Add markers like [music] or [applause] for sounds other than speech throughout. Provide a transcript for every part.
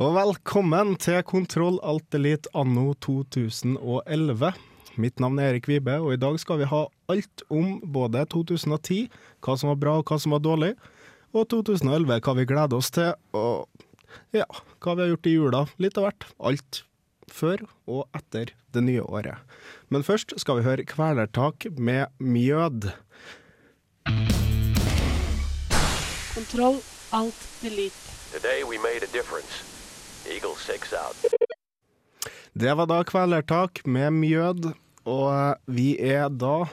Og velkommen til Kontroll Alt Elite anno 2011. Mitt navn er Erik Vibe, og i dag skal vi ha alt om både 2010, hva som var bra og hva som var dårlig, og 2011, hva vi gleder oss til, og ja, hva vi har gjort i jula. Litt av hvert. Alt før og etter det nye året. Men først skal vi høre Kvelertak med Mjød. Kontroll alt delete. Today we made a difference. Eagle 6 out. Det var da Kvelertak med Mjød, og vi er da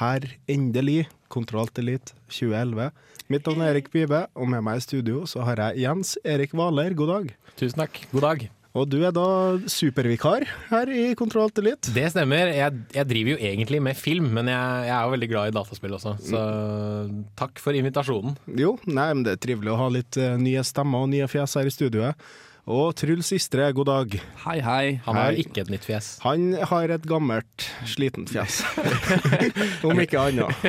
her endelig, Kontroll Elite 2011. Mitt navn er Erik Bibe, og med meg i studio så har jeg Jens Erik Hvaler. God dag. Tusen takk. God dag. Og du er da supervikar her i Kontroll Elite. Det stemmer. Jeg, jeg driver jo egentlig med film, men jeg, jeg er jo veldig glad i dataspill også. Så takk for invitasjonen. Jo, nei, men det er trivelig å ha litt eh, nye stemmer og nye fjes her i studioet. Og Truls Istre, god dag. Hei, hei. Han har Hei. ikke et nytt fjes. Han har et gammelt, slitent fjes. [laughs] Om ikke annet.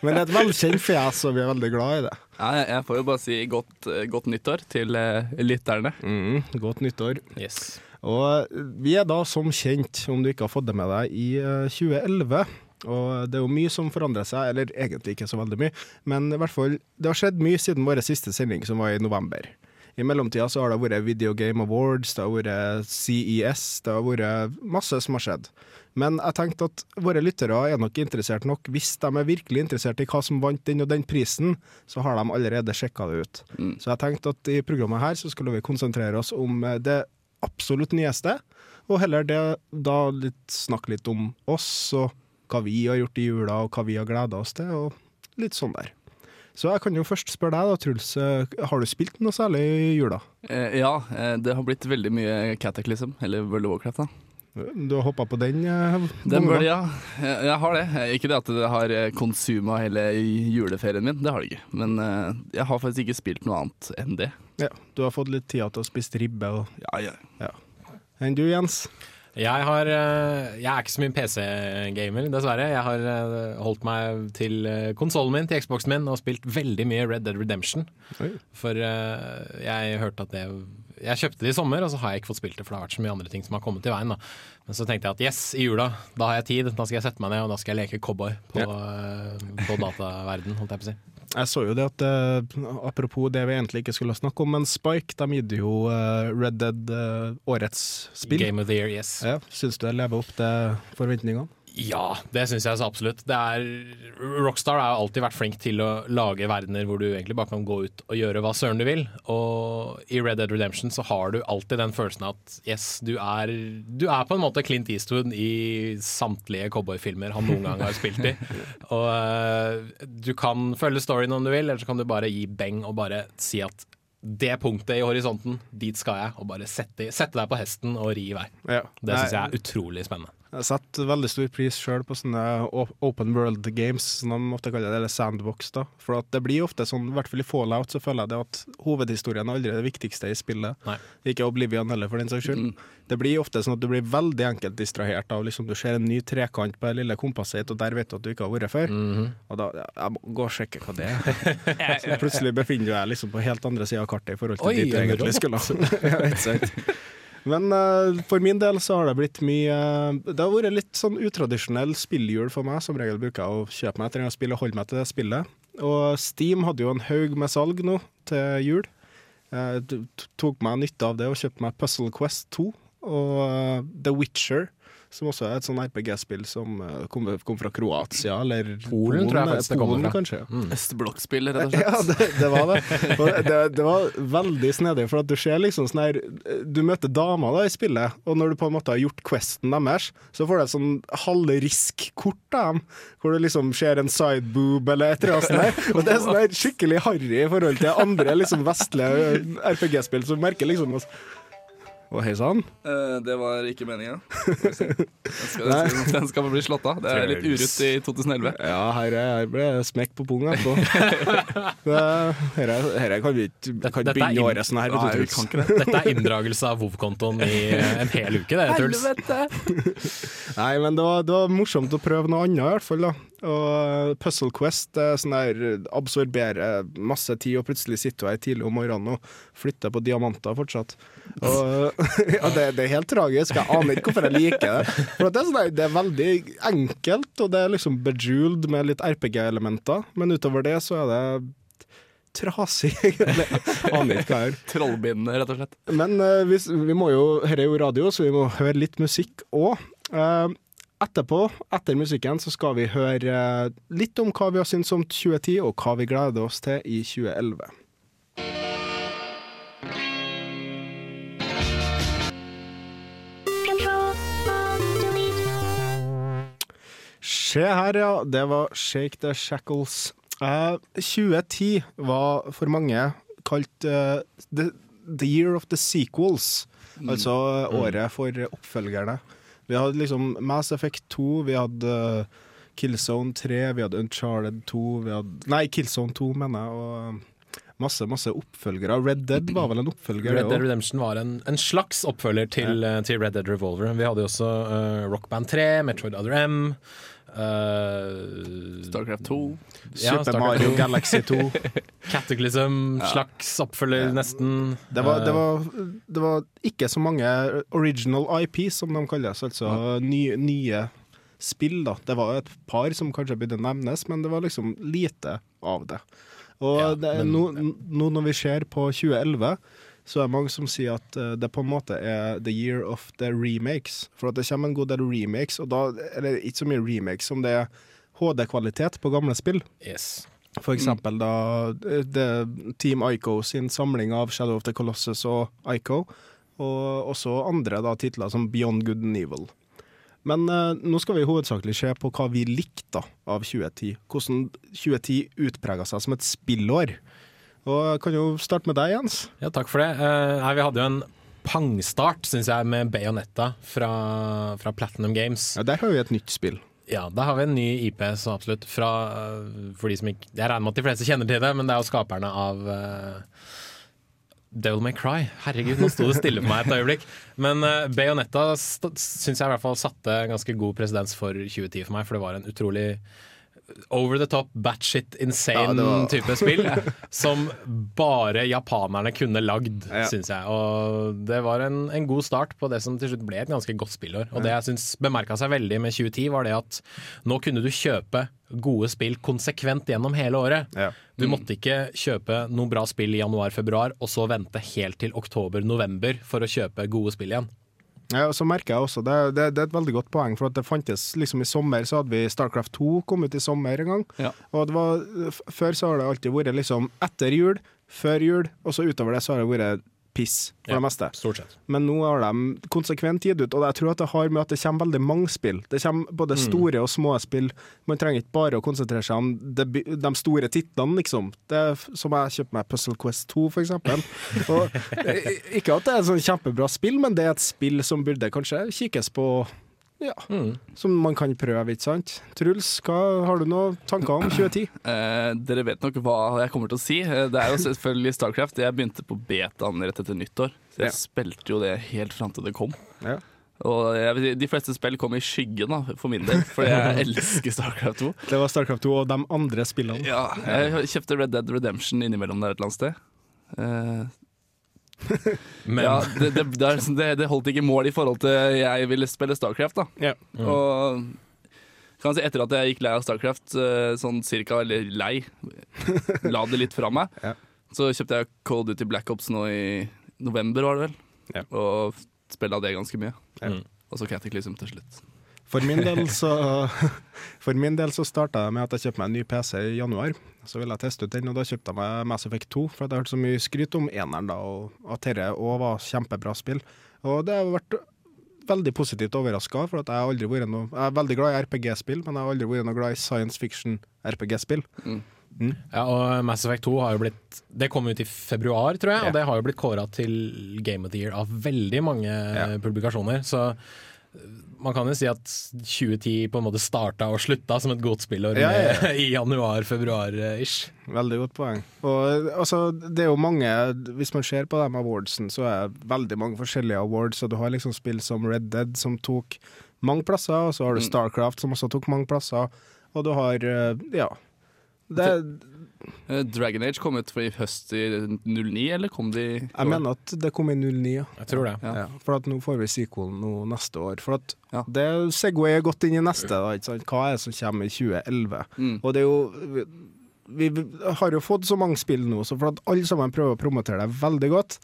Men et velkjent fjes, og vi er veldig glad i det. Ja, jeg- får jo bare si godt, eh, godt nyttår til eh, lytterne. Mm, godt nyttår. Yes. Og vi er da som kjent, om du ikke har fått det med deg, i eh, 2011. Og det er jo mye som forandrer seg, eller egentlig ikke så veldig mye, men i hvert fall, det har skjedd mye siden vår siste sending, som var i november. I mellomtida så har det vært Video Game Awards, det har vært CES, det har vært masse som har skjedd. Men jeg tenkte at våre lyttere er nok interessert nok. Hvis de er virkelig interessert i hva som vant den og den prisen, så har de allerede sjekka det ut. Mm. Så jeg tenkte at i programmet her så skulle vi konsentrere oss om eh, det absolutt nyeste, og heller det da litt, snakke litt om oss og hva vi har gjort i jula, og hva vi har gleda oss til, og litt sånn der. Så jeg kan jo først spørre deg da, Truls. eh, Har du spilt noe særlig i jula? Eh, ja, eh, det har blitt veldig mye Cataclysm, eller World of Warcraft. da. Du har hoppa på den? eh, Den bør, ja. Jeg, jeg har det. Eh, Ikke det at det har eh, konsuma hele juleferien min, det har det ikke. Men eh, jeg har faktisk ikke spilt noe annet enn det. Ja, du har fått litt tid til å spise ribbe. Og... Ja, ja. Enn du, Jens? Jeg, har, eh, jeg er ikke så mye PC-gamer, dessverre. Jeg har eh, holdt meg til konsollen min, til Xboxen min, og spilt veldig mye Red Dead Redemption. Oi. For eh, jeg hørte at det Jeg kjøpte det i sommer, og så har jeg ikke fått spilt det, for det har vært så mye andre ting som har kommet i veien. da Men så tenkte jeg at yes, i jula, da har jeg tid, da skal jeg sette meg ned og da skal jeg leke cowboy på, ja. på dataverden, holdt jeg på å si. Jeg så jo det at eh, Apropos det vi egentlig ikke skulle snakke om, men Spike de gitt jo eh, Red Dead eh, årets spill. Game of the year, yes. Ja, Syns du det lever opp til forventningene? Ja, det syns jeg så absolutt. Det er, Rockstar har alltid vært flink til å lage verdener hvor du egentlig bare kan gå ut og gjøre hva søren du vil. Og i Red Dead Redemption så har du alltid den følelsen at yes, du er, du er på en måte Clint Eastwood i samtlige cowboyfilmer han noen gang har spilt i. [laughs] Og uh, du kan følge storyen om du vil, eller så kan du bare gi beng og bare si at det punktet i horisonten, dit skal jeg. Og bare sette, sette deg på hesten og ri i vei. Ja. Det syns jeg er utrolig spennende. Jeg setter veldig stor pris sjøl på sånne open world games, som de ofte kaller det, eller sandbox. da. For at det blir ofte sånn, i hvert fall i Fallout, så føler jeg det at hovedhistorien er aldri det viktigste i spillet. Nei. Ikke Oblivion heller, for den saks skyld. Det blir ofte sånn at du blir veldig enkelt distrahert av liksom du ser en ny trekant på det lille kompasset ditt, og der vet du at du ikke har vært før. Og da jeg må gå og sjekke hva det er. [laughs] Så plutselig befinner du deg liksom på helt andre sida av kartet i forhold til Oi, dit du en egentlig skulle. [laughs] ja? Men uh, for min del så har det blitt mye uh, Det har vært litt sånn utradisjonell spilljul for meg. Som regel bruker jeg å kjøpe meg et eller annet spill og holde meg til det spillet. Og Steam hadde jo en haug med salg nå til jul. Jeg t- tok meg nytte av det og kjøpte meg Puzzle Quest 2 og uh, The Witcher. Som også er et sånn RPG-spill som eh, kom, kom fra Kroatia, eller Polen, tror jeg faktisk det kommer Polen, fra. kanskje. Mm. Østblokkspill, rett og [laughs] slett. Ja, det, det var det. Og det. Det var veldig snedig, for at du ser liksom sånn her Du møter damer da i spillet, og når du på en måte har gjort questen deres, så får du et sånn halvrisk-kort av dem, hvor du liksom ser en sideboob eller et eller annet sånt der. Og det er sånn her skikkelig harry i forhold til andre liksom vestlige RPG-spill, som merker liksom at Og hei sann. Eh, det var ikke meninga. [laughs] Den, skal- den, skal- den skal bli slått av. Det er litt urutt i 2011. Ja, her, er, her ble smekk på pung etterpå. [laughs] Det- Her er- her er- kan vi ikke kan dette begynne året sånn her. Nei, vi kan ikke det. Dette er inndragelse av WoW-kontoen i en hel uke, det, Truls. [laughs] Nei, men det var, det var morsomt å prøve noe annet, i hvert fall. da Og eh, Puzzle Quest sånn der absorberer masse tid, og plutselig sitter du her tidlig om morgenen og flytter på diamanter fortsatt. Og, [laughs] ja, det, det er helt tragisk. Jeg aner ikke hvorfor jeg liker det. For det, er sånn det er veldig enkelt, og det er liksom bejeweled med litt RPG-elementer. Men utover det så er det trasig. [laughs] egentlig. Aner ikke hva jeg gjør. Trollbindende, rett og slett. Men uh, vi, vi må jo, her er jo radio, så vi må høre litt musikk òg. etterpå, etter musikken, så skal vi høre eh, litt om hva vi har syntes om 2010, og hva vi gleder oss til i 2011. Se her, ja. Det var Shake the Shackles. Uh, 2010 var for mange kalt uh, the, the year of the sequels. Altså eh, året for oppfølgerne. Vi hadde liksom Mass Effect 2, vi hadde uh, Killzone 3, vi hadde Uncharted 2 vi hadde, Nei, Killzone 2, mener jeg. Og eh, masse, masse oppfølgere. Red Dead var vel en oppfølger, Red Dead. Redemption var en, en slags oppfølger til, eh, til Red Dead Revolver. Vi hadde jo også uh, Rock Band 3, Metroid Other M. eh, Starcraft 2. ja, Super Starcraft Mario 2. Galaxy 2. [laughs] Cataclysm, slags oppfølger, nesten. Det var, det, Eh, var, det var ikke så mange original IP, som de kalles, altså nye, nye spill. da. Det var et par som kanskje burde nevnes, men det var liksom lite av det. Og Ja, det, men- nå, nå når vi ser på 2011, så er det mange som sier at eh, det på en måte er the year of the remakes. For at det kommer en god del remakes, og da er det ikke så mye remakes som det er HD-kvalitet på gamle spill. yes. For eksempel da eh, Team Ico sin samling av Shadow of the Colossus og Ico, og også andre da titler som Beyond Good and Evil. Men eh, nå skal vi hovedsakelig se på hva vi likte av 2010. Hvordan 2010 utprega seg som et spillår. Og jeg kan jo starte med deg, Jens. Ja, takk for det. Nei, vi hadde jo en pangstart, syns jeg, med Bayonetta fra, fra Platinum Games. Ja, Der har vi et nytt spill. Ja, da har vi en ny IP, så absolutt. Fra, eh, for de som ikke Jeg regner med at de fleste kjenner til det, men det er jo skaperne av uh, Devil May Cry. Herregud, nå sto det stille for meg et øyeblikk. Men uh, Bayonetta syns jeg i hvert fall satte ganske god presedens for 2010 for meg, for det var en utrolig over the top, batshit insane Ja, var- type spill. [laughs] som bare japanerne kunne lagd, Ja. syns jeg. Og det var en, en god start på det som til slutt ble et ganske godt spillår. Og det jeg syns bemerka seg veldig med 2010, var det at nå kunne du kjøpe gode spill konsekvent gjennom hele året. Ja. Du måtte ikke kjøpe noe bra spill i januar-februar, og så vente helt til oktober-november for å kjøpe gode spill igjen. Ja, og så merker jeg også, det, det, det er et veldig godt poeng, for at det fantes liksom i sommer så hadde vi Starcraft 2 kom ut i sommer en gang. Ja. Og det var, før så har det alltid vært liksom etter jul, før jul, og så utover det så har det vært piss for Ja. det meste. Stort sett. Men nå har de konsekvent gitt ut, og jeg tror at det har med at det kommer veldig mange spill. Det kommer Mm. både store og små spill. Man trenger ikke bare å konsentrere seg om de, de store titlene, liksom. Det som jeg kjøpte meg Puzzle Quest 2, for eksempel. [laughs] Og, eh, ikke at det er et sånn kjempebra spill, men det er et spill som burde kanskje kikkes på. Ja, Mm. Som man kan prøve, ikke sant. Truls, hva har du noen tanker om 2010? [clears throat] Eh, dere vet nok hva jeg kommer til å si. Eh, det er jo selvfølgelig Starcraft. Jeg begynte på betaen rett etter nyttår, så jeg Ja. spilte jo det helt fram til det kom. Ja. Og jeg, de fleste spill kom i skyggen da, for min del, for jeg [laughs] elsker Starcraft 2. Det var Starcraft 2 og de andre spillene. Ja, jeg kjøpte Red Dead Redemption innimellom der et eller annet sted. Eh, [laughs] Men ja, det, det, det, liksom- det, det holdt ikke mål i forhold til jeg ville spille Starcraft. da Ja. Og kan si etter at jeg gikk lei av Starcraft, eh, sånn cirka, eller lei, la det litt fra meg, [laughs] Ja. så kjøpte jeg Cold Duty Black Ops nå i november, var det vel. yeah. Og spilla det ganske mye. Mm. Og så Cataclysm til slutt. For min del så [laughs] For min del så starta jeg med at jeg kjøpte meg en ny PC i januar. Så ville jeg teste ut den, og da kjøpte jeg meg Mass Effect 2. For jeg har hørt så mye skryt om eneren, da, og at dette òg var kjempebra spill. Og det har vært veldig positivt overraska, for at jeg har aldri vært noe Jeg er veldig glad i RPG-spill, men jeg har aldri vært noe glad i science fiction RPG-spill. Mm. Ja, og Mass Effect 2 har jo blitt Det kom ut i februar, tror jeg, og det har jo blitt kåra til Game of the Year av veldig mange publikasjoner. Så man kan jo si at 2010 på en måte starta og slutta som et godt spillår Ja, ja, [laughs] i januar-februar-ish. Veldig godt poeng. Og altså, det er jo mange Hvis man ser på de awardsen, så er det veldig mange forskjellige awards. Og du har liksom spill som Red Dead, som tok mange plasser, og så har du Starcraft, som også tok mange plasser. Og du har eh, Ja. Det, Dragon Age kom ut i høst i 09, eller kom de jeg mener at det kom i 09, ja. Jeg tror det. Ja. Ja, for at nå får vi sequelen nå neste år. For at Ja. det Segway er godt inn i neste. Da, ikke sant? Hva er det som kommer i 2011? Mm. Og det er jo vi, vi har jo fått så mange spill nå, så for at alle sammen prøver å promotere det veldig godt.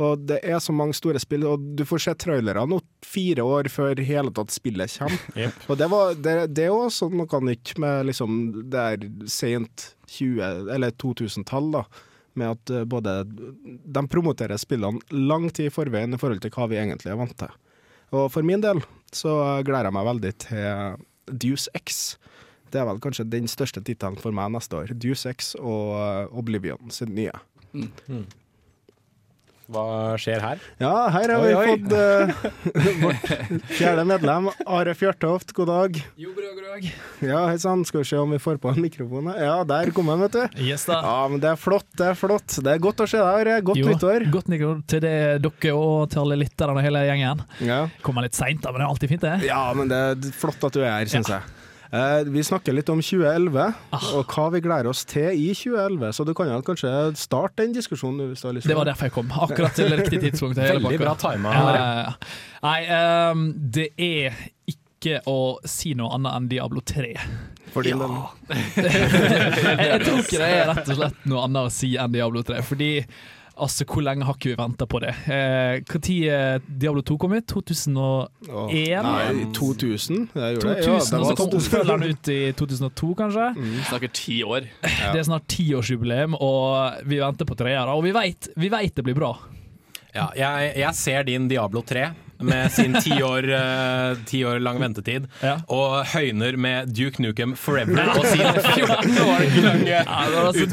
Og det er så mange store spill, og du får se trailere nå fire år før hele tatt spillet kommer. [laughs] Yep. Og det, var, det, det er jo også noe nytt med liksom det er sent 20- eller 2000-tall, da. Med at eh, både De promoterer spillene lang tid i forveien i forhold til hva vi egentlig er vant til. Og for min del så gleder jeg meg veldig til Deuce X. Det er vel kanskje den største tittelen for meg neste år. Deuce X og eh, Oblivion sin nye. Hva skjer her? Ja, her har vi Oi, oi. fått uh, [laughs] vårt fjerde medlem, Are Fjørtoft. God dag. Jo, bra, god dag. Ja, hei sann. Skal vi se om vi får på en mikrofon. her. Ja, der kom han, vet du. Yes da. Ja, men det er flott, det er flott. Det er godt å se deg, Are. Godt Jo, nyttår. Godt nyttår til det, dere og til alle lytterne og hele gjengen. Ja. Kommer litt seint, men det er alltid fint, det. ja, men det er flott at du er her, syns jeg. Eh, vi snakker litt om 2011, Ah. og hva vi gleder oss til i 2011. Så du kan jo kanskje starte den diskusjonen hvis du har lyst Det var derfor jeg kom. Akkurat til riktig [laughs] tidspunkt. Veldig bra tima. Ja. Nei, um, det er ikke å si noe annet enn Diablo 3. Fordi ja. jeg, [laughs] jeg tror ikke det er rett og slett noe annet å si enn Diablo 3, fordi Altså, Hvor lenge har ikke vi venta på det? Eh, Når Diablo 2 kom ut? 2001? Åh, Nei, 2000? Det gjorde det. 2000, Ja, og så kom var oppfølgeren ut i 2002, kanskje? Vi snakker ti år. [laughs] Det er snart tiårsjubileum, og vi venter på treere. Og vi veit vi vet det blir bra. Ja, jeg, jeg ser din Diablo 3 med sin ti år, eh, ti år lang ventetid, Ja. og høyner med Duke Nukem Forever og sin [laughs] 14 år lange Ja, altså.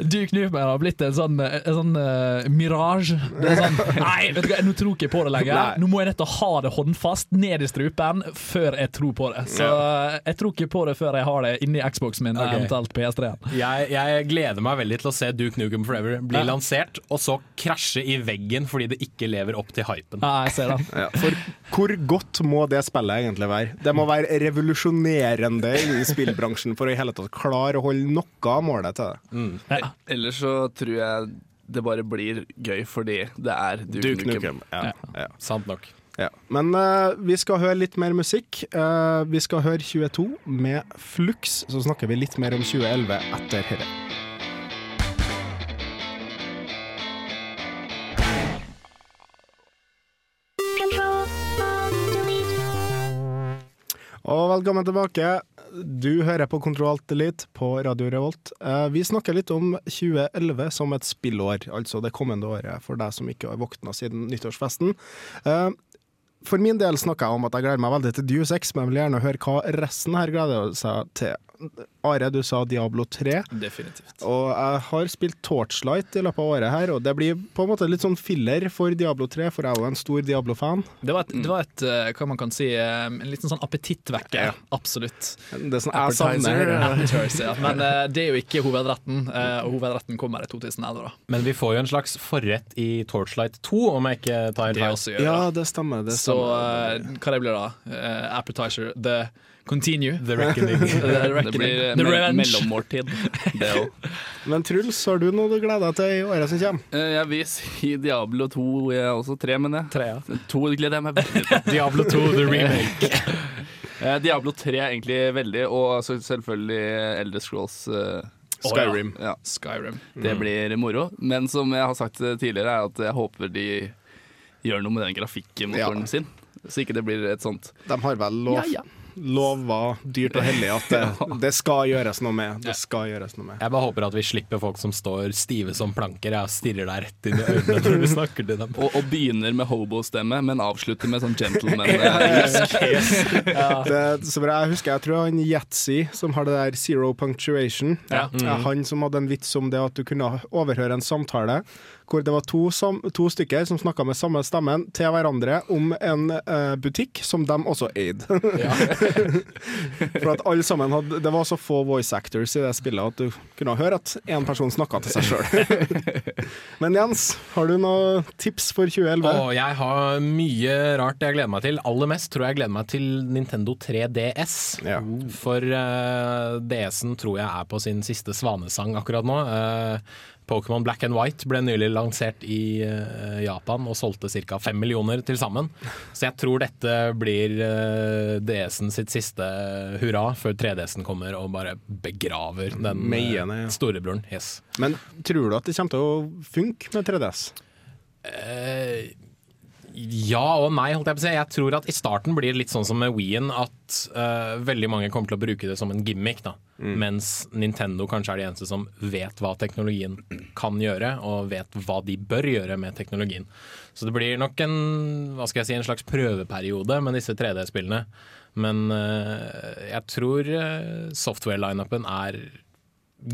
Duke Nukem har blitt en sånn, en sånn uh, mirage. Det sånn, [laughs] nei, vet du hva, nå tror ikke jeg på det lenger. Nei. Nå må jeg nødt til å ha det håndfast ned i strupen før jeg tror på det. Så ja. jeg tror ikke på det før jeg har det inni Xboxen min, okay. eventuelt PS3-en. Jeg, jeg gleder meg veldig til å se Duke Nukem Forever bli lansert, og så krasje i veggen fordi det ikke lever opp til hypen. Ja, jeg ser den. [laughs] Ja, for hvor godt må det spillet egentlig være? Det må være revolusjonerende i spillbransjen for å i hele tatt klare å holde noe av målet til det. Ja. Ellers så tror jeg det bare blir gøy fordi det er Duke, Duke Nukem. Nukem. Ja, ja. Sant nok. Ja. Men uh, vi skal høre litt mer musikk. Uh, vi skal høre 22 med Flux, så snakker vi litt mer om 2011 etter dette. Og velkommen tilbake. Du hører på Kontroll Elite på Radio Revolt. Eh, vi snakker litt om 2011 som et spillår, altså det kommende året for deg som ikke har våkna siden nyttårsfesten. Eh, for min del snakker jeg om at jeg gleder meg veldig til Deus Ex, men jeg vil gjerne høre hva resten her gleder seg til. Are, du sa Diablo 3. Definitivt. Og jeg har spilt Torchlight i løpet av året her, og det blir på en måte litt sånn filler for Diablo 3, for jeg er jo en stor Diablo-fan. Det var et, det var et eh, hva man kan si, eh, en liten sånn appetittvekker. Ja. Absolutt. Det er sånn jeg savner Appetizer. Appetizer, ja. Men eh, det er jo ikke hovedretten, og hovedretten kommer i 2011, da. Men vi får jo en slags forrett i Torchlight 2, om jeg ikke tar helt Det feil. Ja, det. det stemmer. Det Så stemmer. eh, hva det blir da? Appetizer. The continue. The Reckoning. [laughs] The Det blir The me revenge. mellommåltid. Det òg. [laughs] Men Truls, har du noe du gleder deg til i året som kommer? Uh, Jeg vil si Diablo 2, jeg er også tre, mener jeg. Tre, ja. To gleder jeg meg veldig til. [laughs] Diablo 2, the remake. uh, Diablo 3 er egentlig veldig, og så selvfølgelig Elder Scrolls. Uh, Skyrim. ja. Skyrim. Det blir moro. Men som jeg har sagt tidligere, er at jeg håper de gjør noe med den grafikkmotoren Ja. sin. Så ikke det blir et sånt De har vel lov Ja, ja. Lova dyrt og hellig at det, [laughs] det skal gjøres noe med. Det skal gjøres noe med. Jeg bare håper at vi slipper folk som står stive som planker og stirrer deg rett inn i øynene når du snakker til dem. [laughs] Og, og begynner med hobo-stemme, men avslutter med sånn gentleman-engelsk. [laughs] Det, så bra. jeg husker jeg tror han Yatzy, som har det der zero punctuation, Ja. Ja, han som hadde en vits om det at du kunne overhøre en samtale hvor det var to, som, to stykker som snakka med samme stemmen til hverandre om en uh, butikk som de også eide. [laughs] For at alle sammen hadde Det var så få voice actors i det spillet at du kunne høre at én person snakka til seg sjøl. [laughs] Men Jens, har du noen tips for 2011? Å, jeg har mye rart jeg gleder meg til. Aller mest tror jeg jeg gleder meg til Nintendo 3DS. Ja. For uh, DS-en tror jeg er på sin siste svanesang akkurat nå. Eh, Pokémon Black and White ble nylig lansert i eh, Japan og solgte ca. 5 millioner til sammen. Så jeg tror dette blir uh, DS-en sitt siste hurra før 3DS-en kommer og bare begraver den ja. storebroren. Yes. Men tror du at det kommer til å funke med 3DS? Eh, ja og nei, holdt jeg på å si. Jeg tror at i starten blir det litt sånn som med Wien, at uh, veldig mange kommer til å bruke det som en gimmick. da. Mens Nintendo kanskje er de eneste som vet hva teknologien kan gjøre, og vet hva de bør gjøre med teknologien. Så det blir nok en, hva skal jeg si, en slags prøveperiode med disse 3D-spillene. Men uh, jeg tror uh, software-lineupen er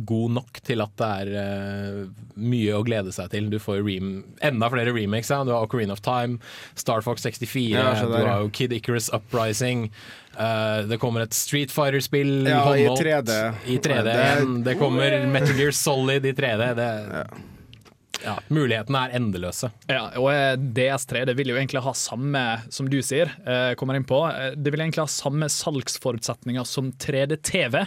god nok til at det er eh, mye å glede seg til. Du får enda flere remakes. Ja. Du har Ocarina of Time, Star Fox 64, Ja, du har jo Kid Icarus Uprising. Uh, det kommer et Street Fighter-spill Ja, i 3D. i 3D Det- Det kommer Metal Gear Solid i 3D. Det, ja, mulighetene er endeløse. Ja, og eh, DS3 det vil jo egentlig ha samme, som du sier, eh, kommer inn på, eh, det vil egentlig ha samme salgsforutsetninger som 3D-TV.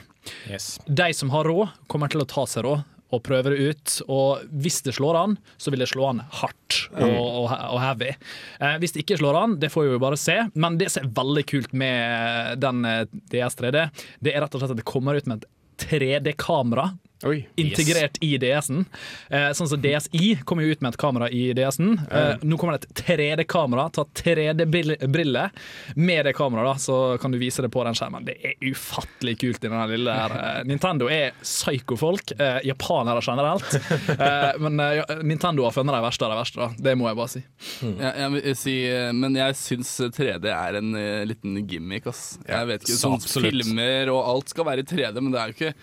Yes. De som har råd, kommer til å ta seg råd og prøve det ut. Og hvis det slår an, så vil det slå an hardt og, og, og heavy. Eh, hvis det ikke slår an, det får vi jo bare se. Men det som er veldig kult med den eh, DS3D, det er rett og slett at det kommer ut med et 3D-kamera Oi. integrert i DS-en. Eh, sånn som DSi kommer jo ut med et kamera i DS-en. Eh, nå kommer det et 3D-kamera. Ta 3D-briller med det kameraet, da, så kan du vise det på den skjermen. Det er ufattelig kult i den lille her. Eh, Nintendo er psykofolk. Eh, japanere generelt. Eh, men eh, ja, Nintendo har funnet de verste av de verste, da. Det må jeg bare si. Jeg, jeg vil si, men jeg syns 3D er en liten gimmick. Ass. Jeg vet ikke, sånn. Filmer og alt skal være i 3D, men det er jo ikke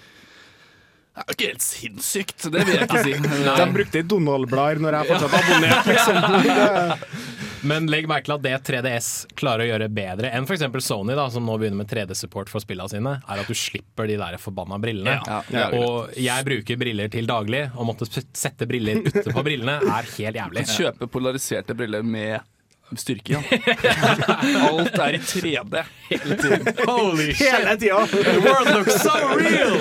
det er jo ikke helt sinnssykt, det vil jeg ikke si. [laughs] De brukte Donald-blader når jeg fortsatt abonnert, [laughs] liksom. Men legg merke til at det 3DS klarer å gjøre bedre enn f.eks. Sony, da, som nå begynner med 3D-support for spillene sine, er at du slipper de der forbanna brillene. Ja, er og jeg bruker briller til daglig, og måtte sette briller ute på brillene er helt jævlig. Kjøpe polariserte briller med styrke, ja. [laughs] Alt er i 3D hele tiden. Holy Hele tida! The world looks so real!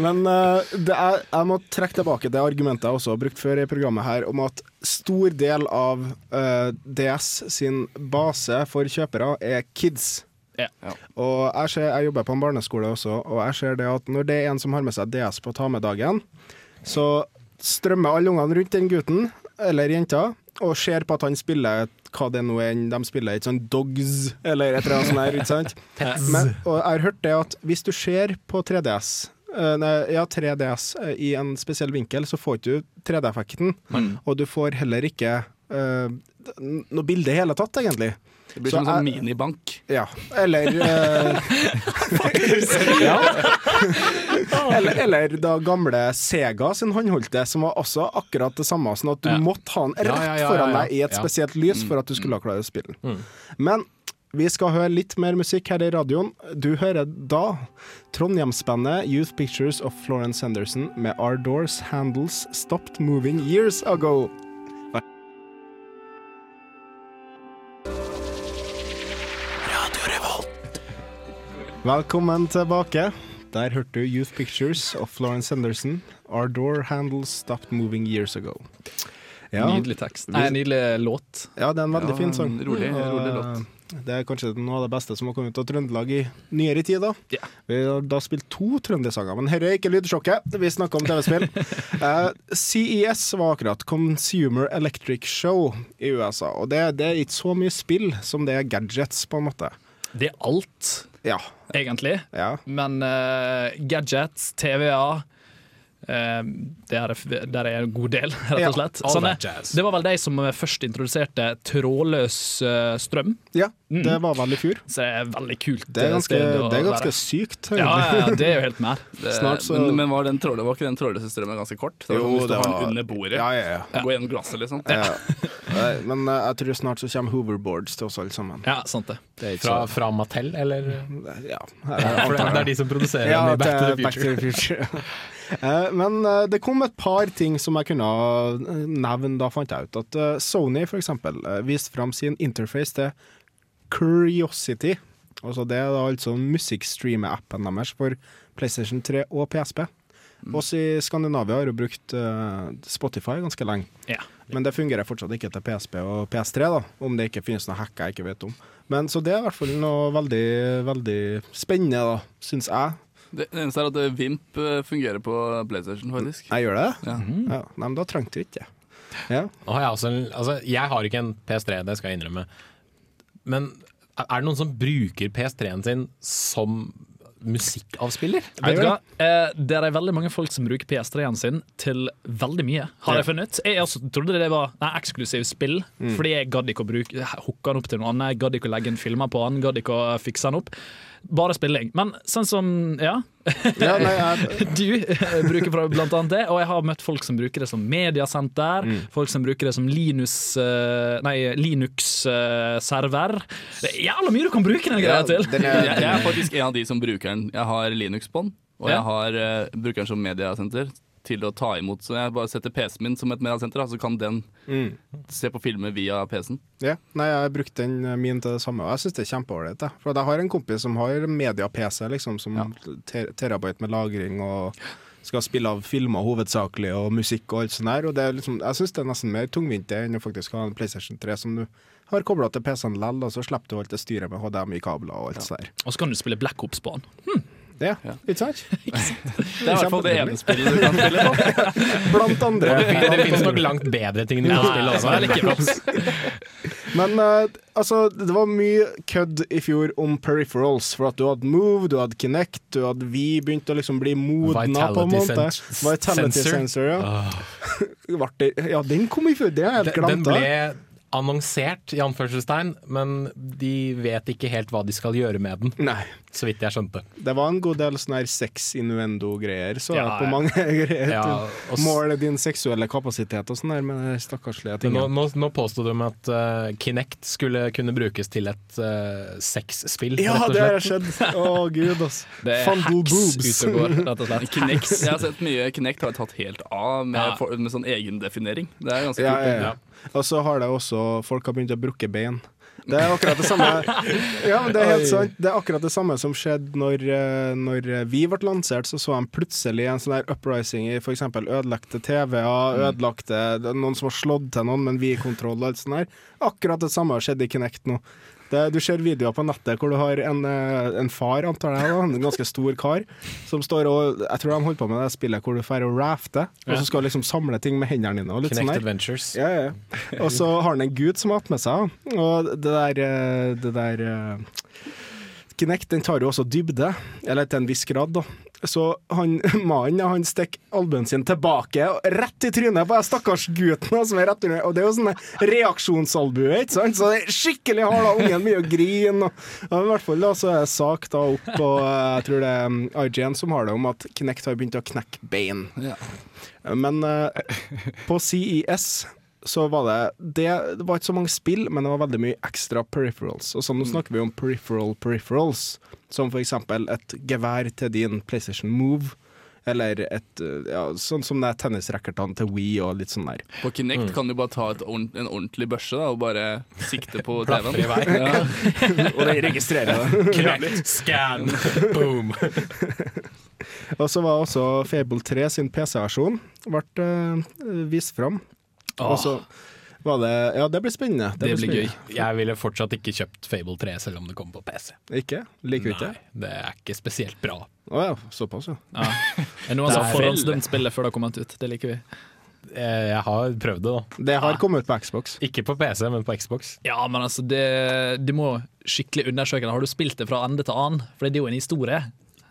Men eh, det er, jeg må trekke tilbake det argumentet jeg også har brukt før i programmet her, om at stor del av uh, DS sin base for kjøpere er kids. Ja. Og jeg, ser, jeg jobber på en barneskole også, og jeg ser det at når det er en som har med seg DS på ta med-dagen, så strømmer alle ungene rundt den gutten eller jenta og ser på at han spiller hva det nå er de spiller, et sånt Dogs eller et eller annet sånt her, ikke sant? [laughs] Men, og jeg har hørt det at hvis du ser på 3DS eh, nei, ja, 3DS eh, i en spesiell vinkel, så får ikke du 3D-effekten. Og du får heller ikke uh, noe bilde i hele tatt, egentlig. Det blir Så som en sånn minibank. Ja, eller eh, [laughs] ja. eller, eller da gamle Sega sin håndholdte, som var også akkurat det samme. Sånn at du Ja. måtte ha den rett Ja, ja, ja, foran deg i et Ja. spesielt lys for at du skulle klare spillet. Mm. Men vi skal høre litt mer musikk her i radioen. Du hører da Trondheimsbandet Youth Pictures of Florence Henderson med Our Doors Handles Stopped Moving Years Ago. Velkommen tilbake. Der hørte du Youth Pictures og Florence Henderson. Our door handles stopped moving years ago. Ja, Nydelig tekst. Nei, nydelig låt. ja det er en veldig Ja, fin sang. rolig- rolig låt. eh, Det er kanskje noe av det beste som har kommet ut av Trøndelag i nyere tid. da. Yeah. Vi har da spilt to trøndersanger, men dette er ikke lydsjokket. Vi snakker om TV-spill. [laughs] uh, CES var akkurat Consumer Electric Show i USA, og det, det er ikke så mye spill som det er gadgets, på en måte. Det er alt. Ja. Egentlig. ja. Men uh, gadgets, TV-er eh, der, er- der er en god del, [laughs] rett og slett. Ja, Sånn er- det var vel de som først introduserte trådløs eh, strøm, ja. Det var vel i fjor. så det er veldig kult. Det er eh, ganske, det er ganske sykt. ja, ja, ja, det er jo helt mer. [laughs] Snart så- men, men var, den trådløse, var ikke den trådløse strømmen ganske kort? Det var sånn, det var... den under bordet, Ja, ja, ja. gå gjennom glasset, liksom. Ja. [laughs] Eh, Men eh, jeg tror snart så kommer hoverboards til oss alle sammen. Ja, sant det. Det er Fra, så- fra Mattel, eller? Ja. Det det, det er de som produserer Ja, den i Back to the Back to Future. Eh, Men eh, det kom et par ting som jeg kunne eh, nevne. Da fant jeg ut at Sony eh, viste fram sin interface til Curiosity. Altså det er altså musikkstreame-appen deres for PlayStation 3 og PSP. Oss i Skandinavia har jo brukt Spotify ganske lenge. Ja. Men det fungerer fortsatt ikke til PSP og PS3, da, om det ikke finnes noe hacker jeg ikke vet om. Men Så det er i hvert fall noe veldig, veldig spennende, da, syns jeg. Det eneste er at eh, Vimp eh, fungerer på PlayStation, faktisk. Jeg gjør det? Ja. Ja, nei, men da trengte vi ikke det. Ja. Nå jeg, også altså, jeg har ikke en PS3, det skal jeg innrømme. Men er det noen som bruker PS3-en sin som musikkavspiller? Vet du hva? Eh, det er veldig mange folk som bruker PS3-en sin til veldig mye, har jeg funnet. Jeg også trodde det var nei, eksklusiv spill, fordi jeg gadd ikke å bruke hooke den opp til noe annet. Jeg gadd ikke å legge inn filmer på den, gadd ikke å fikse den opp. Bare spilling. Men sånn som ja, Ja, nei, jeg, [laughs] du eh, bruker blant annet det, og jeg har møtt folk som bruker det som mediasenter, folk som bruker det som Linus, eh, nei, Linux-server. det er jævla mye du kan bruke den greia til! den er, Jeg, jeg er faktisk en av de som bruker den. Jeg har Linux på den, og Ja. jeg har, uh, bruker den som mediasenter til å ta imot. Så jeg bare setter PC-en min som et mediasenter, så kan den mm. se på filmer via PC-en. ja. Nei, jeg har brukt den eh, min til det samme, og jeg syns det er kjempeålreit. For jeg har en kompis som har media-PC, liksom, som ter terabyte med lagring og skal spille av filmer hovedsakelig, og musikk og alt sånt der. Og det er liksom, jeg syns det er nesten mer tungvint enn å faktisk ha en PlayStation 3 som du har kobla til PC-en likevel, og så slipper du alt det styret med HDMI-kabler og alt sånt der. Og så kan du spille Black Ops Det, [laughs] ikke sant? Det er i hvert fall det ene spillet du kan spille på. [laughs] Blant andre. Det, det finnes nok [laughs] langt bedre ting du kan spille også. liker Ops. Men eh, altså, det var mye kødd i fjor om peripherals. For at du hadde Move, du hadde Kinect, du hadde Vi begynte å liksom bli modna på en måte. Vitality sensor. sensor, ja. Oh. Ja, den kom i fjor, det har jeg helt glemt. den ble annonsert, i anførselstegn, men de vet ikke helt hva de skal gjøre med den, Nei. så vidt jeg skjønte. Det var en god del sånne her sex-innuendo-greier, så Ja, jeg på mange [laughs] greier. Ja, og Mål din seksuelle kapasitet og sånn der med de stakkarslige ting nå, nå, nå påsto de at uh, Kinect skulle kunne brukes til et uh, sexspill, Ja, det har skjedd! Å, gud, altså. [laughs] Det er Fandle hacks boobs. ute og går, rett og slett. [laughs] Kinect, jeg har sett mye Kinect har tatt helt av med, Ja. for, med sånn egendefinering. Det er ganske Ja, kult. Og så har det også Folk har begynt å brukke bein. Det er akkurat det samme [laughs] Ja, men det er helt sant. Det er akkurat det samme som skjedde når, eh, når vi ble lansert. Så så de plutselig en sånn der uprising i f.eks. ødelagte TV-er, ødelagte er Noen som har slått til noen men vi i kontroll og alt sånt der. Akkurat det samme har skjedd i Kinect nå. Det, du ser videoer på nettet hvor du har en, eh, en far, antar jeg, da, en ganske stor kar, som står og Jeg tror de holder på med det spillet hvor du drar og rafter, og så skal du liksom samle ting med hendene dine. og litt sånn Kinect. Adventures. Ja, ja. Og så har han en gud som har hatt med seg, og det der, eh, det der eh, Kinect den tar jo også dybde, eller til en viss grad, da. Så han, [laughs] mannen han stikker albuen sin tilbake, rett i trynet på den stakkars gutten. Som er rett under, og det er jo sånne reaksjonsalbue, ikke sant? Så det er skikkelig hard, da. Ungen mye å grine. Og, og I hvert fall da, så er det sak da opp, og eh, jeg tror det er um, IGN som har det, om at Knekt har begynt å knekke bein. Ja. Men uh, på CES så var det, det Det var ikke så mange spill, men det var veldig mye ekstra peripherals. Og sånn, Nå snakker vi om peripheral peripherals, som for eksempel et gevær til din PlayStation Move. Eller et, eh, ja, sånn som det er tennisracketene til Wii og litt sånn der. På Kinect kan du bare ta et ordent, en ordentlig børse da, og bare sikte på TV-en. Ja. [laughs] Og det registrerer det. Kinect, scan, [laughs] boom. Og så var også Fable 3 sin PC-versjon ble uh, vist fram. Og så var det Ja, det blir spennende. Det blir gøy. spennende. Jeg ville fortsatt ikke kjøpt Fable 3 selv om det kommer på PC. Ikke? Liker du ikke? Det er ikke spesielt bra. Å ja, såpass, ja. Ja. Det er noen som har forhåndsdømt spillet før det har kommet ut. Det liker vi. Eh, Jeg har prøvd det, da. Det har kommet på Xbox. Ikke på PC, men på Xbox. Ja, men altså, det, det må skikkelig undersøke det. Har du spilt det fra ende til annen? For det er jo en historie.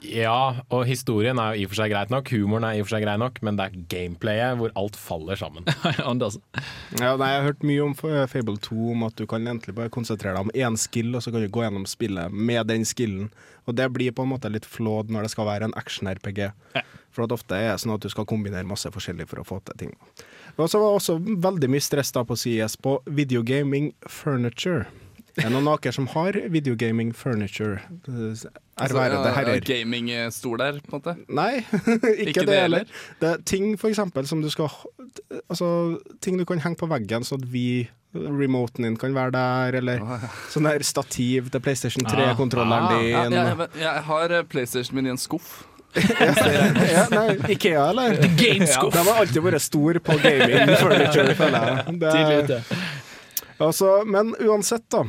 Ja, og historien er jo i og for seg greit nok, humoren er i og for seg grei nok, men det er gameplayet hvor alt faller sammen. [laughs] Anders. Ja, nei, jeg har hørt mye om Fable 2, om at du kan egentlig bare konsentrere deg om én skill, og så kan du gå gjennom spillet med den skillen. Og det blir på en måte litt flåd når det skal være en action-RPG. For at ofte er det sånn at du skal kombinere masse forskjellig for å få til ting. Og så var det også veldig mye stress da på CS på videogaming furniture. Er noen aker som har videogaming furniture? Ærværede Altså, ja, herrer. Gamingstol der, på en måte. Nei, [laughs] ikke, Ikke det det heller. Det er ting for eksempel som du skal Altså, ting du kan henge på veggen, så at vi Remoten din kan være der, eller sånn der stativ til PlayStation 3-kontrolleren Ah. din. Ja, jeg, jeg, har eh, PlayStation min i en skuff. [laughs] ja, nei, Ikea, eller? [laughs] Gameskuff. De har alltid vært stor på gaming furniture, føler jeg. Det- Tidlig ute. Altså, men uansett, da.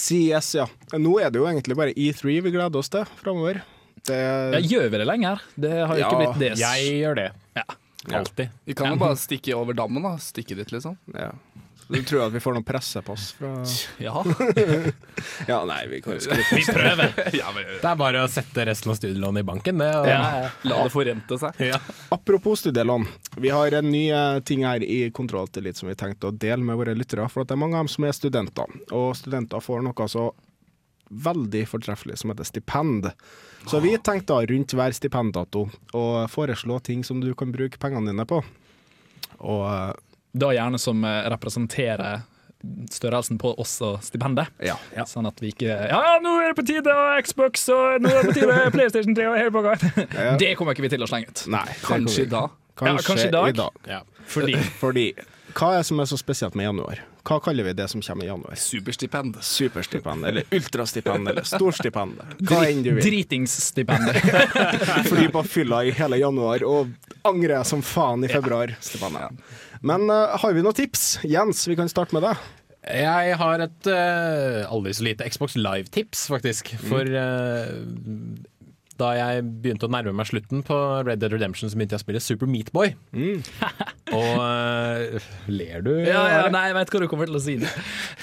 CS, ja. Nå er det jo egentlig bare E3 vi gleder oss til framover. Det Ja, gjør vi det lenger? Det har jo ikke blitt det. Jeg gjør det. Ja. Alltid. Vi kan jo bare stikke over dammen, da. Stikke dit, liksom. ja. Du tror at vi får noen presse på oss fra [laughs] Ja. [laughs] Ja, nei, vi kan jo [laughs] Vi prøver. Det er bare å sette resten av studielånet i banken, det. Og, Ja. La det forrente seg. Ja. Apropos studielån. Vi har en ny eh, ting her i Kontrolltillit som vi tenkte å dele med våre lyttere. For at det er mange av dem som er studenter, og studenter får noe så veldig fortreffelig som heter stipend. Så vi tenkte da rundt hver stipenddato å foreslå ting som du kan bruke pengene dine på. Og eh, Da gjerne som eh, representerer størrelsen på oss og stipendet. ja. Sånn at vi ikke Ja, nå er det på tide Xbox, og nå er det på tide PlayStation 3 og hele pakka. [laughs] Det kommer ikke vi til å slenge ut. Nei, Kanskje dag. Kanskje, Ja, kanskje i dag. i dag. Ja. Fordi, fordi Hva er det som er så spesielt med januar? Hva kaller vi det som kommer i januar? Superstipend. Superstipend, eller ultrastipend, eller storstipend. Hva enn du vil. Dritingsstipendet. [laughs] Fly på fylla i hele januar og angre som faen i februar. Ja. Men uh, har vi noen tips? Jens, vi kan starte med deg. Jeg har et uh, aldri så lite Xbox Live-tips, faktisk. For eh, da jeg begynte å nærme meg slutten på Red Dead Redemption, så begynte jeg å spille Super Meatboy. [laughs] Og uh, ler du? Ja, ja, nei, jeg vet hva du kommer til å si.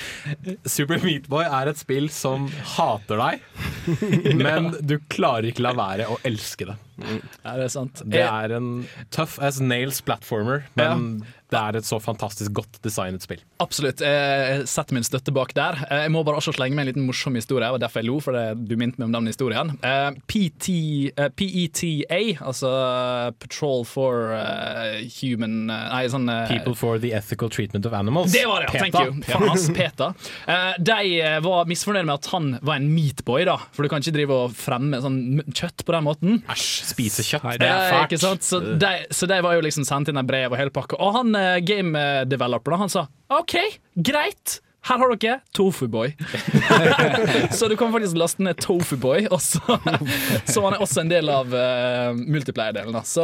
[laughs] Super Meatboy er et spill som hater deg, [laughs] men du klarer ikke la være å elske det. Ja, det er sant. Det er en tough as nails platformer, men det er et så fantastisk godt designet spill. absolutt. Jeg setter min støtte bak der. Eh, Jeg må bare også slenge med en liten morsom historie, og derfor jeg lo, for det, du minte meg om den historien. Eh, eh, PETA, altså Patrol for eh, Human eh, Nei, sånn eh, People for the ethical treatment of animals. Det var det, ja. Thank you. Faen, ass, PETA. Eh, de eh, var misfornøyd med at han var en meatboy, da. For du kan ikke drive og fremme sånn kjøtt på den måten. Æsj, spise kjøtt. Det er fælt. ikke sant? Så de, så de var jo liksom sendt inn en brev og hele pakka. Og han eh, game developer da, han sa OK, greit. Her har dere Tofuboy. [laughs] så du kan faktisk laste ned Tofuboy, så, [laughs] så han er også en del av uh, multiplayer-delen. Så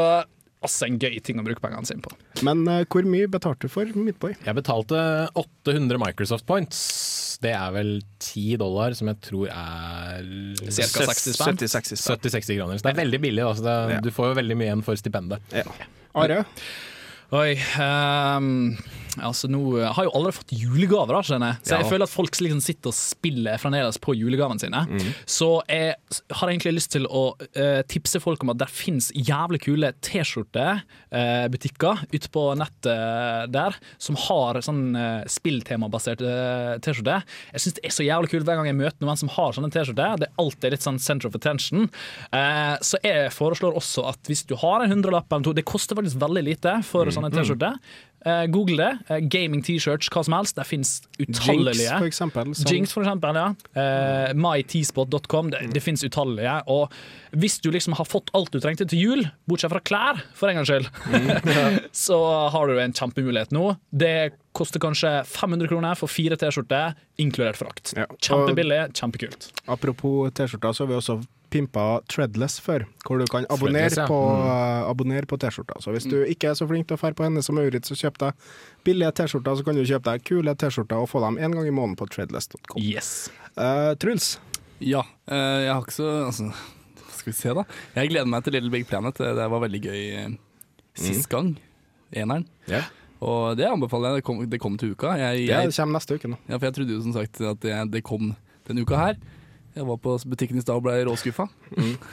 også en gøy ting å bruke pengene sine på. Men uh, hvor mye betalte du for Midtboy? Jeg betalte 800 Microsoft points. Det er vel 10 dollar, som jeg tror er 70-60 kroner. Så det er veldig billig. Da, så det, Ja. Du får jo veldig mye igjen for stipendet. Ja. Are? Oi ehm, Altså nå har jo allerede fått julegaver, da, skjønner jeg. Så jeg Ja. føler at folk liksom sitter og spiller fremdeles på julegavene sine. Så jeg har egentlig lyst til å uh, tipse folk om at det fins jævlig kule T-skjortebutikker ute på nettet der, som har sånn uh, spilltemabasert uh, T-skjorte. Jeg syns det er så jævlig kult hver gang jeg møter noen som har sånne T-skjorter. Det er alltid litt sånn center of attention. Eh, så jeg foreslår også at hvis du har en hundrelapp eller to, det koster faktisk veldig lite for sånne T-skjorter. Eh, Google det. Eh, gaming T-shirts, hva som helst. Det fins Jinx, for eksempel. Sånn. Jinx, for eksempel. Ja. Eh, MyTspot.com. Det, det fins utallelige. Og hvis du liksom har fått alt du trengte til jul, bortsett fra klær, for en gangs skyld, [laughs] så har du en kjempemulighet nå. Det koster kanskje 500 kroner for fire T-skjorter, inkludert frakt. Ja. Kjempebillig, kjempekult. Apropos T-skjorter, så har vi også pimpa Treadless før, hvor du kan abonnere ja. på, mm. abonnere på T-skjorta. Så hvis du ikke er så flink til å fære på henne som Maurits og kjøpe deg billige T-skjorter, så kan du kjøpe deg kule T-skjorter og få dem en gang i måneden på treadless.com. Yes. Uh, Truls, Ja. uh, jeg har ikke så altså, Hva skal vi se, da? Jeg gleder meg til Little Big Planet. Det var veldig gøy sist sist gang. Eneren. Yeah. Og det anbefaler jeg. Det kom, det kom til uka. Jeg, det kommer neste uke nå. ja, for jeg trodde jo som sagt at det, det kom denne uka her. Jeg var på butikken i stad og ble råskuffa.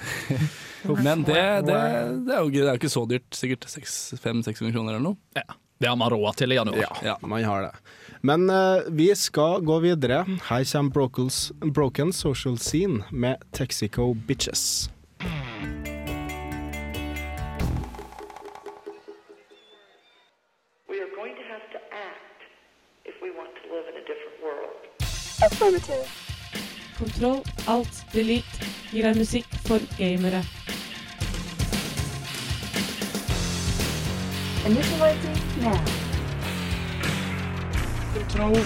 [laughs] Men det, det, det, er jo det er ikke så dyrt. Sikkert 500-600 kroner eller noe. Ja. Det har man råd til i januar. Ja, ja, man har det. Men uh, vi skal gå videre. Her kommer Brokels, Broken Social Scene med Texico Bitches. We Kontroll, alt, delete gir deg musikk for gamere. Initializing now. Kontroll,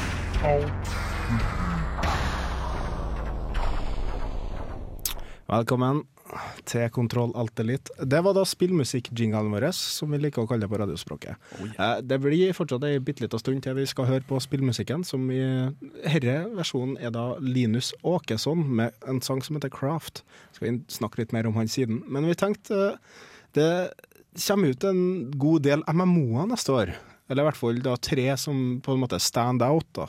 Velkommen til Kontroll Alt Elite. Det var da spillmusikk-jinglen vår, som vi liker å kalle det på radiospråket. Eh, Det blir fortsatt ei bitte lita stund til vi skal høre på spillmusikken, som i herre versjonen er da Linus Åkesson med en sang som heter Craft. Skal vi snakke litt mer om han siden. Men vi tenkte eh, det kommer ut en god del MMO-er neste år. Eller i hvert fall da tre som på en måte stand out. da.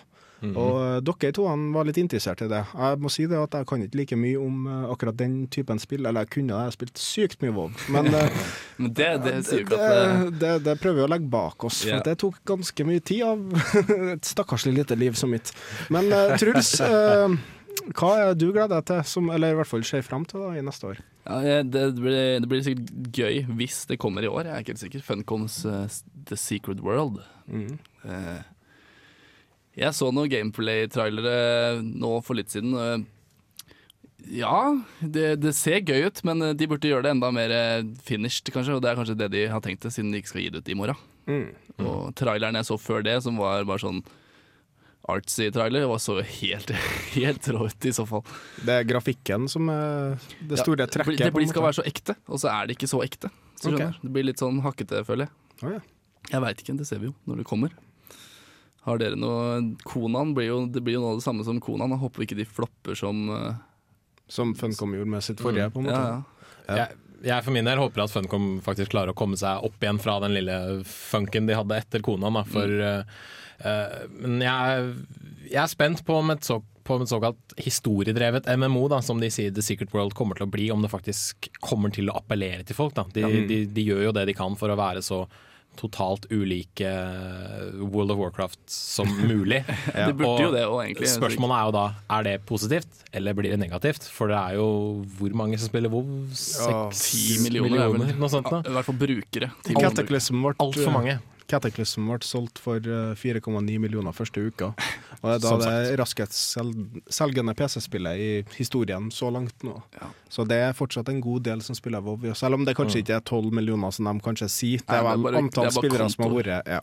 Og eh, dere to han var litt interessert i det. Jeg må si det at jeg kan ikke like mye om eh, akkurat den typen spill. Eller jeg kunne det, jeg har spilt sykt mye WoW. Men eh, [laughs] Men det, det det, det, det, prøver vi å legge bak oss, for det tok ganske mye tid av [laughs] et stakkarslig lite liv som mitt. Men Truls, [laughs] hva er du gleder deg til, som, eller i hvert fall ser fram til da, i neste år? ja, det, blir, det blir sikkert gøy hvis det kommer i år. Jeg er ikke helt sikker. Funcoms uh, The Secret World. Eh, jeg så noen gameplay-trailere nå for litt siden. eh, ja, det, det ser gøy ut, men eh, de burde gjøre det enda mer eh, finished, kanskje. Og det er kanskje det de har tenkt det, siden de ikke skal gi det ut i morgen. Og traileren jeg så før det, som var bare sånn artsy trailer, var så helt, [laughs] helt rå ut i så fall. Det er grafikken som er det store ja, trekket. Det blir, skal være så ekte, og så er det ikke så ekte. Så okay. Det blir litt sånn hakkete, føler jeg. Oh, ja. Jeg veit ikke, det ser vi jo når det kommer. Har dere noe Konan blir jo, det blir jo noe av det samme som Konan. Jeg håper ikke de flopper som uh, Som Funcom gjorde med sitt forrige, på en måte. ja, ja. Jeg, jeg for min del håper at Funcom faktisk klarer å komme seg opp igjen fra den lille funken de hadde etter Konan. Da, for, eh, eh, men jeg, jeg er spent på om et, så, på om et såkalt historiedrevet MMO, da, som de sier The Secret World kommer til å bli, om det faktisk kommer til å appellere til folk. Da. De, de, de gjør jo det de kan for å være så totalt ulike World of Warcraft som [laughs] mulig. Det burde Og jo det òg, egentlig. Spørsmålet er jo da Er det positivt, eller blir det negativt? For det er jo hvor mange som spiller WoW? Ja, Seks Ti millioner, millioner Noe sånt da. I hvert fall brukere. Ti millioner. Altfor mange. Cataclysm ble solgt for eh, 4,9 millioner første uka. Og det er da det raskest sel- selgende PC-spillet i historien så langt nå. Ja. Så det er fortsatt en god del som spiller WoW. Selv om det kanskje ikke er 12 millioner, som de kanskje sier. Det er vel antall er spillere som har vært ja.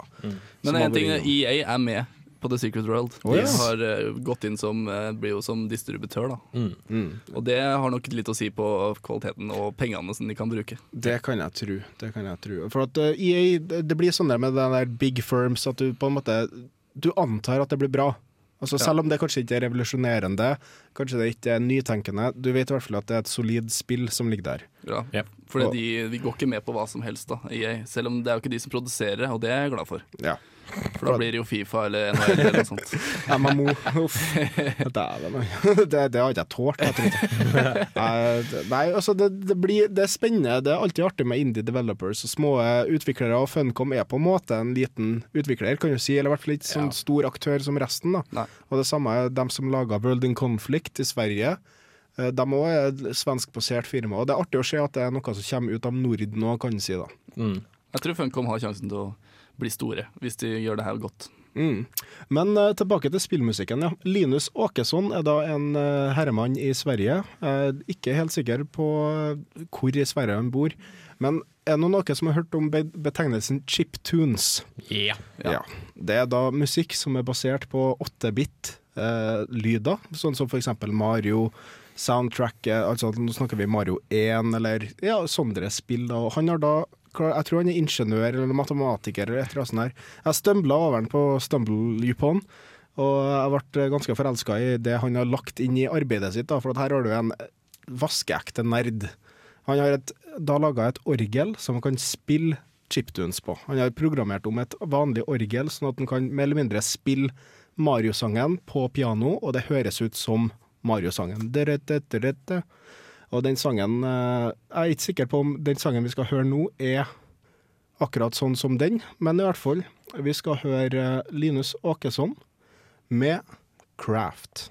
Men én ting. EA er med på The Secret World. Å, De har uh, gått inn som uh, blir jo som distributør, da. Mm. Og det har nok litt å si på kvaliteten og pengene som de kan bruke. Det kan jeg tro. Det kan jeg tro. For at uh, EA, det blir sånn der med den der big firms at du på en måte Du antar at det blir bra. Altså Ja. Selv om det kanskje ikke er revolusjonerende, kanskje det ikke er nytenkende, du vet i hvert fall at det er et solid spill som ligger der. Ja. Yep. Fordi de, de går ikke med på hva som helst, da, EA. Selv om det er jo ikke de som produserer, og det er jeg glad for. Ja. For da blir det jo Fifa eller NHL eller noe sånt. [laughs] MMO. Uff. [laughs] Dæven, det, det har ikke jeg tålt. Jeg. [laughs] Nei, altså det, det, blir, det er spennende. Det er alltid artig med indie developers og små utviklere, og Funcom er på en måte en liten utvikler, kan du si. Eller i hvert fall ikke sånn stor aktør som resten. da. Og det samme er dem som laga World in Conflict i Sverige. Eh, De òg er et svenskbasert firma. Og det er artig å se at det er noe som kommer ut av Norden nå, kan du si. da. Mm. Jeg tror Funcom har sjansen til å bli store, hvis de gjør det her godt. Mm. Men uh, tilbake til spillmusikken. ja. Linus Åkesson er da en uh, herremann i Sverige. Uh, ikke helt sikker på hvor i Sverige han bor. Men er det noen som har hørt om be betegnelsen chiptunes? Ja. Ja. Det er da musikk som er basert på 8-bit-lyder, sånn som eksempel Mario. Soundtracket, altså nå snakker vi Mario 1 eller ja, sånne spill. da. Han har da Jeg tror han er ingeniør eller matematiker eller et eller annet sånt. Der. Jeg stømbla over han på StumbleUpon, og jeg ble ganske forelska i det han har lagt inn i arbeidet sitt. da, For her har du en vaskeekte nerd. Han har et, da laga et orgel som han kan spille chiptunes på. Han har programmert om et vanlig orgel, sånn at han kan mer eller mindre spille Mario-sangen på piano, og det høres ut som Mario-sangen. Og den sangen eh, Jeg er ikke sikker på om den sangen vi skal høre nå, er akkurat sånn som den, men i hvert fall. Vi skal høre eh, Linus Åkesson med 'Craft'.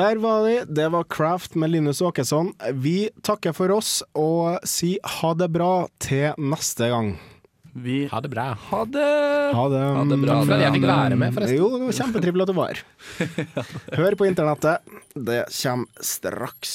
Der var de. Det var Craft med Linus Åkesson. Vi takker for oss og sier ha det bra til neste gang. Vi Ha det bra. Ha det! Ha det. Ha det bra. Takk for at jeg fikk være med, forresten. Jo, det var kjempetrivelig at du var her. [laughs] Hør på internettet. Det kommer straks.